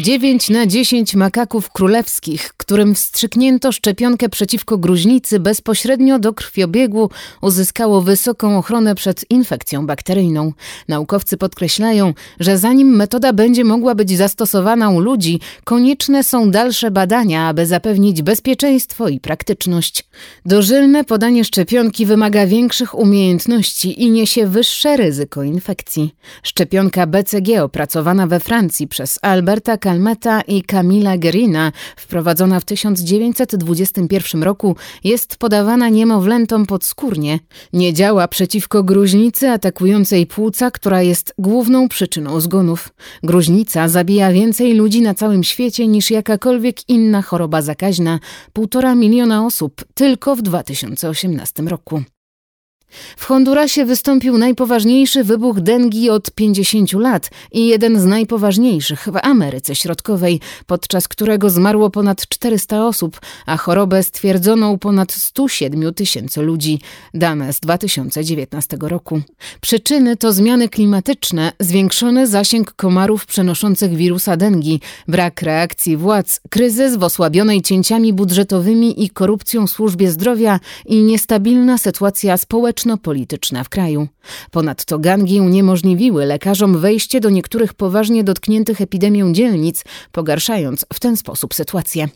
9 na 10 makaków królewskich, którym wstrzyknięto szczepionkę przeciwko gruźlicy bezpośrednio do krwiobiegu, uzyskało wysoką ochronę przed infekcją bakteryjną. Naukowcy podkreślają, że zanim metoda będzie mogła być zastosowana u ludzi, konieczne są dalsze badania, aby zapewnić bezpieczeństwo i praktyczność. Dożylne podanie szczepionki wymaga większych umiejętności i niesie wyższe ryzyko infekcji. Szczepionka BCG opracowana we Francji przez Alberta Calmeta i Camila Gerina, wprowadzona w 1921 roku, jest podawana niemowlętom podskórnie. Nie działa przeciwko gruźnicy atakującej płuca, która jest główną przyczyną zgonów. Gruźnica zabija więcej ludzi na całym świecie niż jakakolwiek inna choroba zakaźna półtora miliona osób tylko w 2018 roku. W Hondurasie wystąpił najpoważniejszy wybuch dengi od 50 lat i jeden z najpoważniejszych w Ameryce Środkowej, podczas którego zmarło ponad 400 osób, a chorobę stwierdzono u ponad 107 tysięcy ludzi. Dane z 2019 roku. Przyczyny to zmiany klimatyczne, zwiększony zasięg komarów przenoszących wirusa dengi, brak reakcji władz, kryzys w osłabionej cięciami budżetowymi i korupcją służbie zdrowia i niestabilna sytuacja społeczna polityczna w kraju. Ponadto gangi uniemożliwiły lekarzom wejście do niektórych poważnie dotkniętych epidemią dzielnic, pogarszając w ten sposób sytuację.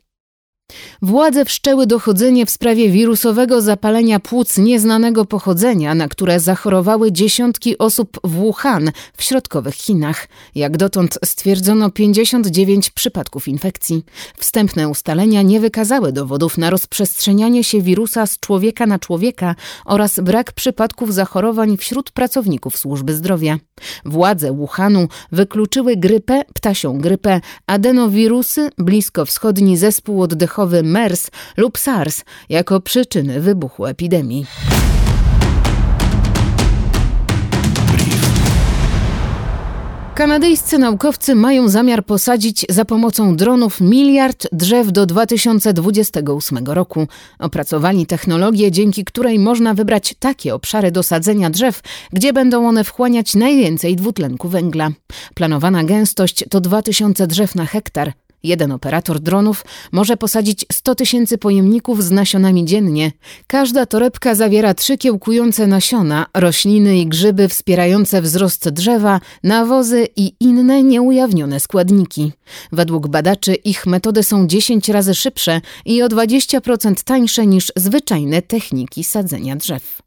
Władze wszczęły dochodzenie w sprawie wirusowego zapalenia płuc nieznanego pochodzenia, na które zachorowały dziesiątki osób w Wuhan w środkowych Chinach. Jak dotąd stwierdzono 59 przypadków infekcji. Wstępne ustalenia nie wykazały dowodów na rozprzestrzenianie się wirusa z człowieka na człowieka oraz brak przypadków zachorowań wśród pracowników służby zdrowia. Władze Wuhanu wykluczyły grypę, ptasią grypę, adenowirusy, bliskowschodni zespół oddechowy MERS lub SARS jako przyczyny wybuchu epidemii. Kanadyjscy naukowcy mają zamiar posadzić za pomocą dronów miliard drzew do 2028 roku. Opracowali technologię, dzięki której można wybrać takie obszary do sadzenia drzew, gdzie będą one wchłaniać najwięcej dwutlenku węgla. Planowana gęstość to 2000 drzew na hektar. Jeden operator dronów może posadzić 100 tysięcy pojemników z nasionami dziennie. Każda torebka zawiera trzy kiełkujące nasiona, rośliny i grzyby wspierające wzrost drzewa, nawozy i inne nieujawnione składniki. Według badaczy ich metody są 10 razy szybsze i o 20% tańsze niż zwyczajne techniki sadzenia drzew.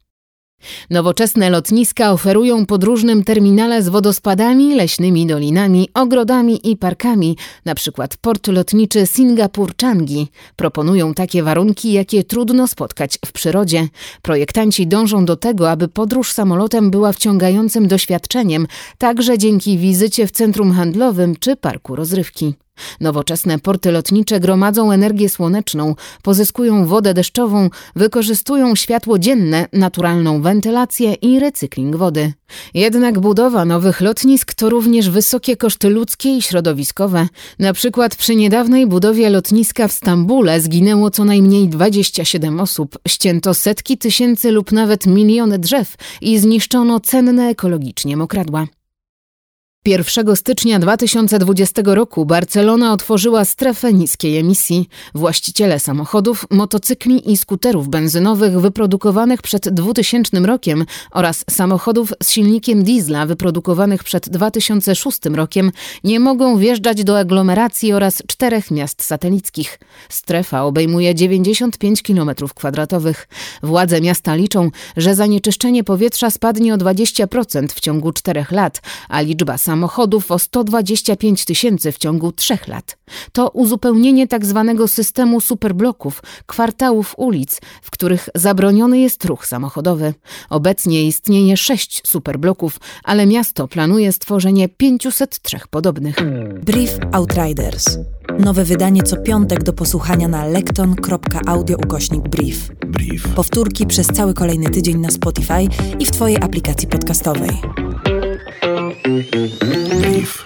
Nowoczesne lotniska oferują podróżnym terminale z wodospadami, leśnymi dolinami, ogrodami i parkami, np. port lotniczy Singapur Changi. Proponują takie warunki, jakie trudno spotkać w przyrodzie. Projektanci dążą do tego, aby podróż samolotem była wciągającym doświadczeniem, także dzięki wizycie w centrum handlowym czy parku rozrywki. Nowoczesne porty lotnicze gromadzą energię słoneczną, pozyskują wodę deszczową, wykorzystują światło dzienne, naturalną wentylację i recykling wody. Jednak budowa nowych lotnisk to również wysokie koszty ludzkie i środowiskowe. Na przykład przy niedawnej budowie lotniska w Stambule zginęło co najmniej 27 osób, ścięto setki tysięcy lub nawet miliony drzew i zniszczono cenne ekologicznie mokradła. 1 stycznia 2020 roku Barcelona otworzyła strefę niskiej emisji. Właściciele samochodów, motocykli i skuterów benzynowych wyprodukowanych przed 2000 rokiem oraz samochodów z silnikiem diesla wyprodukowanych przed 2006 rokiem nie mogą wjeżdżać do aglomeracji oraz czterech miast satelickich. Strefa obejmuje 95 km2. Władze miasta liczą, że zanieczyszczenie powietrza spadnie o 20% w ciągu czterech lat, a liczba samochodów samochodów o 125 tysięcy w ciągu trzech lat. To uzupełnienie tzw. Tak systemu superbloków, kwartałów ulic, w których zabroniony jest ruch samochodowy. Obecnie istnieje sześć superbloków, ale miasto planuje stworzenie 503 podobnych. Brief Outriders. Nowe wydanie co piątek do posłuchania na lekton.audio ukośnik brief. Brief. Powtórki przez cały kolejny tydzień na Spotify i w Twojej aplikacji podcastowej. Brief.